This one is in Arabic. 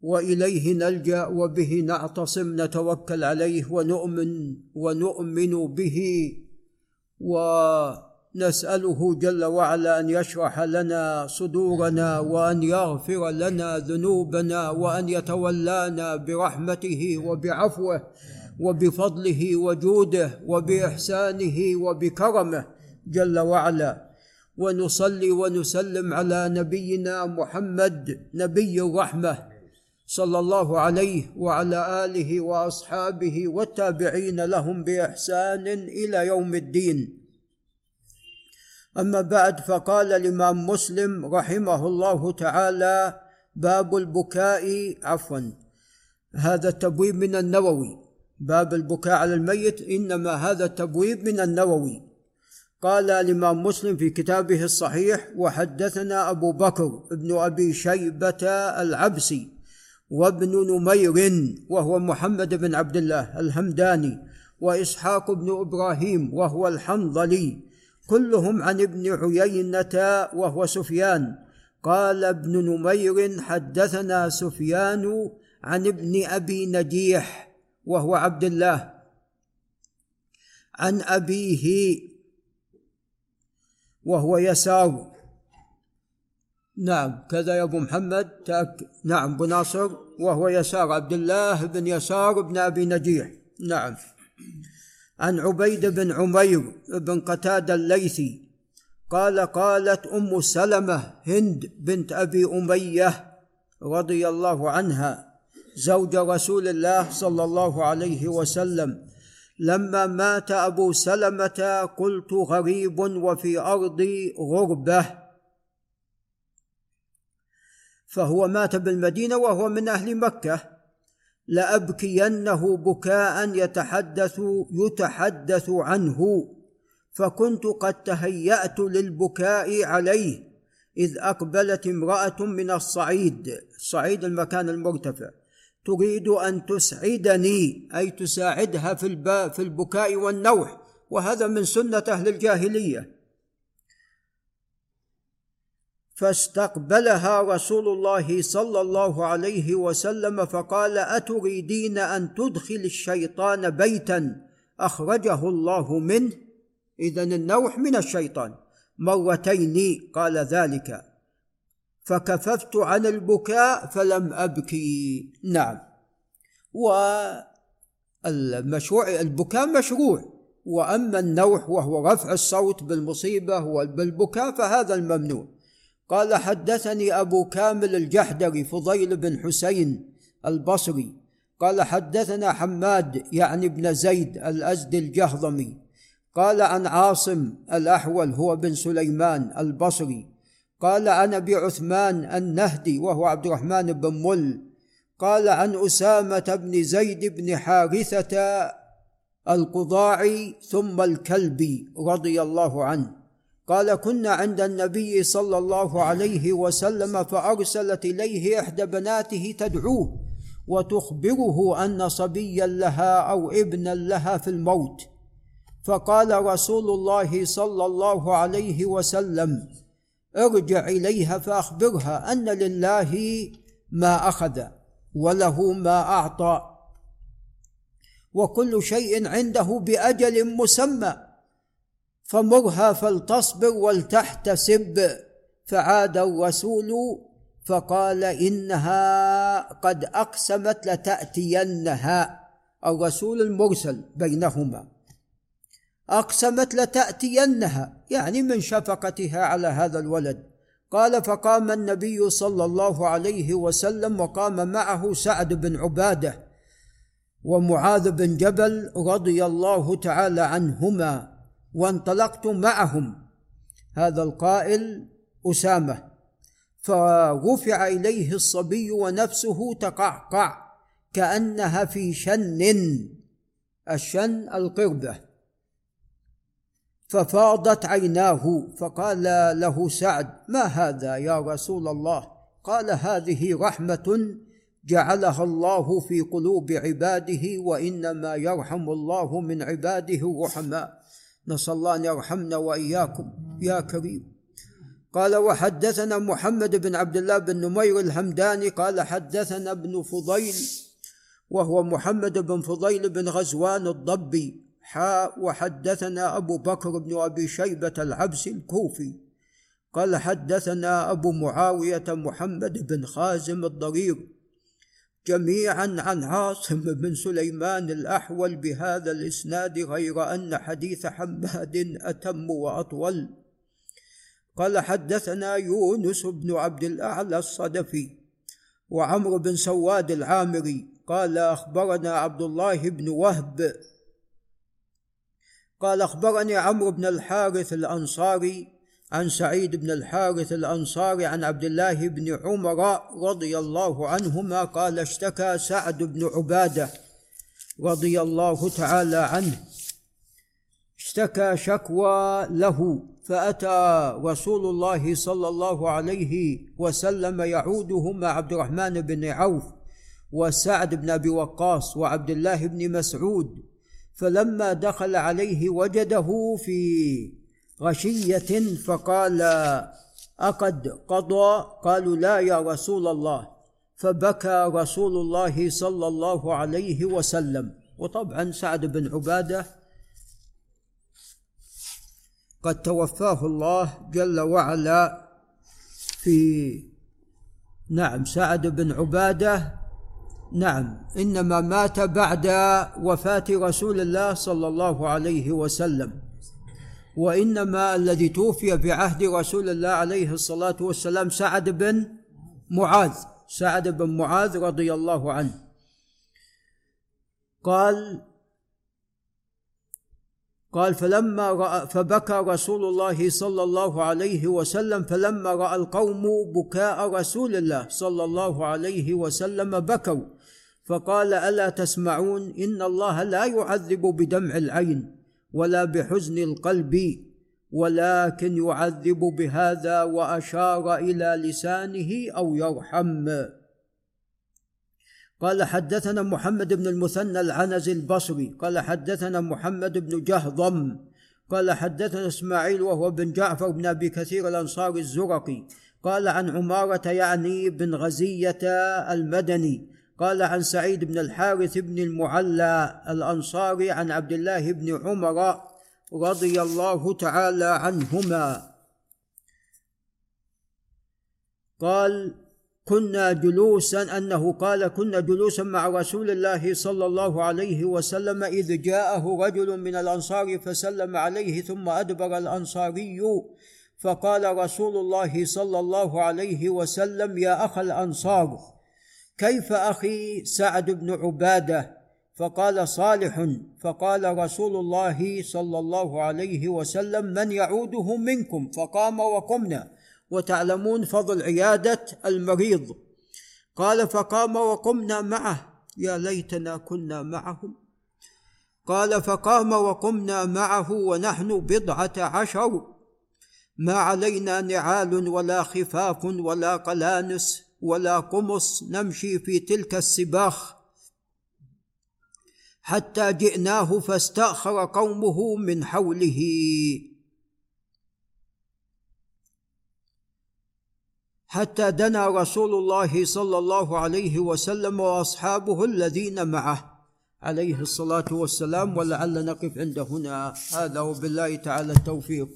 وإليه نلجأ وبه نعتصم نتوكل عليه ونؤمن ونؤمن به. ونسأله جل وعلا أن يشرح لنا صدورنا وأن يغفر لنا ذنوبنا وأن يتولانا برحمته وبعفوه وبفضله وجوده وبإحسانه وبكرمه جل وعلا. ونصلي ونسلم على نبينا محمد نبي الرحمة. صلى الله عليه وعلى آله وأصحابه والتابعين لهم بإحسان إلى يوم الدين. أما بعد فقال الإمام مسلم رحمه الله تعالى باب البكاء عفوا. هذا التبويب من النووي. باب البكاء على الميت إنما هذا التبويب من النووي. قال الإمام مسلم في كتابه الصحيح وحدثنا أبو بكر بن أبي شيبة العبسي. وابن نمير وهو محمد بن عبد الله الهمداني وإسحاق بن إبراهيم وهو الحنظلي كلهم عن ابن عيينة وهو سفيان. قال ابن نمير حدثنا سفيان عن ابن أبي نجيح وهو عبد الله. عن أبيه وهو يسار. نعم كذا يا أبو محمد تأك نعم أبو ناصر وهو يسار عبد الله بن يسار بن أبي نجيح. نعم. عن عبيد بن عمير بن قتادة الليثي قال قالت أم سلمة هند بنت أبي أمية رضي الله عنها زوج رسول الله صلى الله عليه وسلم لما مات أبو سلمة قلت غريب وفي أرضي غربة. فهو مات بالمدينة وهو من أهل مكة. لأبكينه بكاء يتحدث يتحدث عنه. فكنت قد تهيأت للبكاء عليه إذ أقبلت امرأة من الصعيد. صعيد المكان المرتفع. تريد أن تسعدني أي تساعدها في في البكاء والنوح. وهذا من سنة أهل الجاهلية. فاستقبلها رسول الله صلى الله عليه وسلم فقال أتريدين أن تدخل الشيطان بيتا؟ أخرجه الله منه. اذا النوح من الشيطان. مرتين قال ذلك. فكففت عن البكاء فلم أبكي. نعم. والمشروع البكاء مشروع. وأما النوح وهو رفع الصوت بالمصيبة وبالبكاء فهذا الممنوع. قال حدثني أبو كامل الجحدري فضيل بن حسين البصري. قال حدثنا حماد يعني ابن زيد الأزدي الجهضمي. قال عن عاصم الأحول هو بن سليمان البصري. قال عن ابي عثمان النهدي وهو عبد الرحمن بن مل. قال عن أسامة بن زيد بن حارثة القضاعي ثم الكلبي رضي الله عنه. قال كنا عند النبي صلى الله عليه وسلم فأرسلت إليه إحدى بناته تدعوه وتخبره أن صبيا لها أو ابنا لها في الموت. فقال رسول الله صلى الله عليه وسلم ارجع إليها فأخبرها أن لله ما أخذ وله ما أعطى وكل شيء عنده بأجل مسمى. فمرها فلتصبر ولتحتسب. فعاد الرسول فقال إنها قد أقسمت لتأتينها. الرسول المرسل بينهما أقسمت لتأتينها يعني من شفقتها على هذا الولد. قال فقام النبي صلى الله عليه وسلم وقام معه سعد بن عبادة ومعاذ بن جبل رضي الله تعالى عنهما. وانطلقت معهم. هذا القائل أسامة. فرفع اليه الصبي ونفسه تقعقع كانها في شن. الشن القربة. ففاضت عيناه فقال له سعد ما هذا يا رسول الله؟ قال هذه رحمة جعلها الله في قلوب عباده وإنما يرحم الله من عباده الرحماء. نسأل الله أن يرحمنا وإياكم يا كريم. قال وحدثنا محمد بن عبد الله بن نمير الهمداني قال حدثنا ابن فضيل وهو محمد بن فضيل بن غزوان الضبي. حاء وحدثنا أبو بكر بن أبي شيبة العبسي الكوفي. قال حدثنا أبو معاوية محمد بن خازم الضرير. جميعا عن عاصم بن سليمان الأحول بهذا الإسناد غير أن حديث حماد أتم وأطول. قال حدثنا يونس بن عبد الأعلى الصدفي وعمرو بن سواد العامري. قال أخبرنا عبد الله بن وهب. قال أخبرني عمرو بن الحارث الأنصاري عن سعيد بن الحارث الأنصاري عن عبد الله بن عمر رضي الله عنهما قال اشتكى سعد بن عبادة رضي الله تعالى عنه. اشتكى شكوى له فأتى رسول الله صلى الله عليه وسلم يعوده مع عبد الرحمن بن عوف وسعد بن أبي وقاص وعبد الله بن مسعود فلما دخل عليه وجده في غشية فقال أقد قضى؟ قالوا لا يا رسول الله. فبكى رسول الله صلى الله عليه وسلم. وطبعا سعد بن عبادة قد توفاه الله جل وعلا في نعم سعد بن عبادة. نعم إنما مات بعد وفاة رسول الله صلى الله عليه وسلم. وإنما الذي توفي بعهد رسول الله عليه الصلاة والسلام سعد بن معاذ سعد بن معاذ رضي الله عنه. قال قال فلما رأى فبكى رسول الله صلى الله عليه وسلم فلما رأى القوم بكاء رسول الله صلى الله عليه وسلم بكوا. فقال ألا تسمعون؟ إن الله لا يعذب بدمع العين. ولا بحزن القلب ولكن يعذب بهذا وأشار إلى لسانه أو يرحم. قال حدثنا محمد بن المثنى العنزي البصري قال حدثنا محمد بن جهضم قال حدثنا إسماعيل وهو بن جعفر بن أبي كثير الأنصاري الزرقي قال عن عمارة يعني بن غزية المدني قال عن سعيد بن الحارث بن المعلى الأنصاري عن عبد الله بن عمر رضي الله تعالى عنهما. قال كنا جلوسا أنه قال كنا جلوسا مع رسول الله صلى الله عليه وسلم إذ جاءه رجل من الأنصار فسلم عليه ثم أدبر الأنصاري فقال رسول الله صلى الله عليه وسلم يا أخ الأنصار كيف أخي سعد بن عبادة؟ فقال صالح فقال رسول الله صلى الله عليه وسلم من يعوده منكم؟ فقام وقمنا. وتعلمون فضل عيادة المريض. قال فقام وقمنا معه. يا ليتنا كنا معهم. قال فقام وقمنا معه ونحن بضعة عشر. ما علينا نعال ولا خفاف ولا قلانس. ولا قمص نمشي في تلك السباخ. حتى جئناه فاستأخر قومه من حوله. حتى دنا رسول الله صلى الله عليه وسلم وأصحابه الذين معه. عليه الصلاة والسلام ولعل نقف عند هنا. هذا وبالله تعالى التوفيق.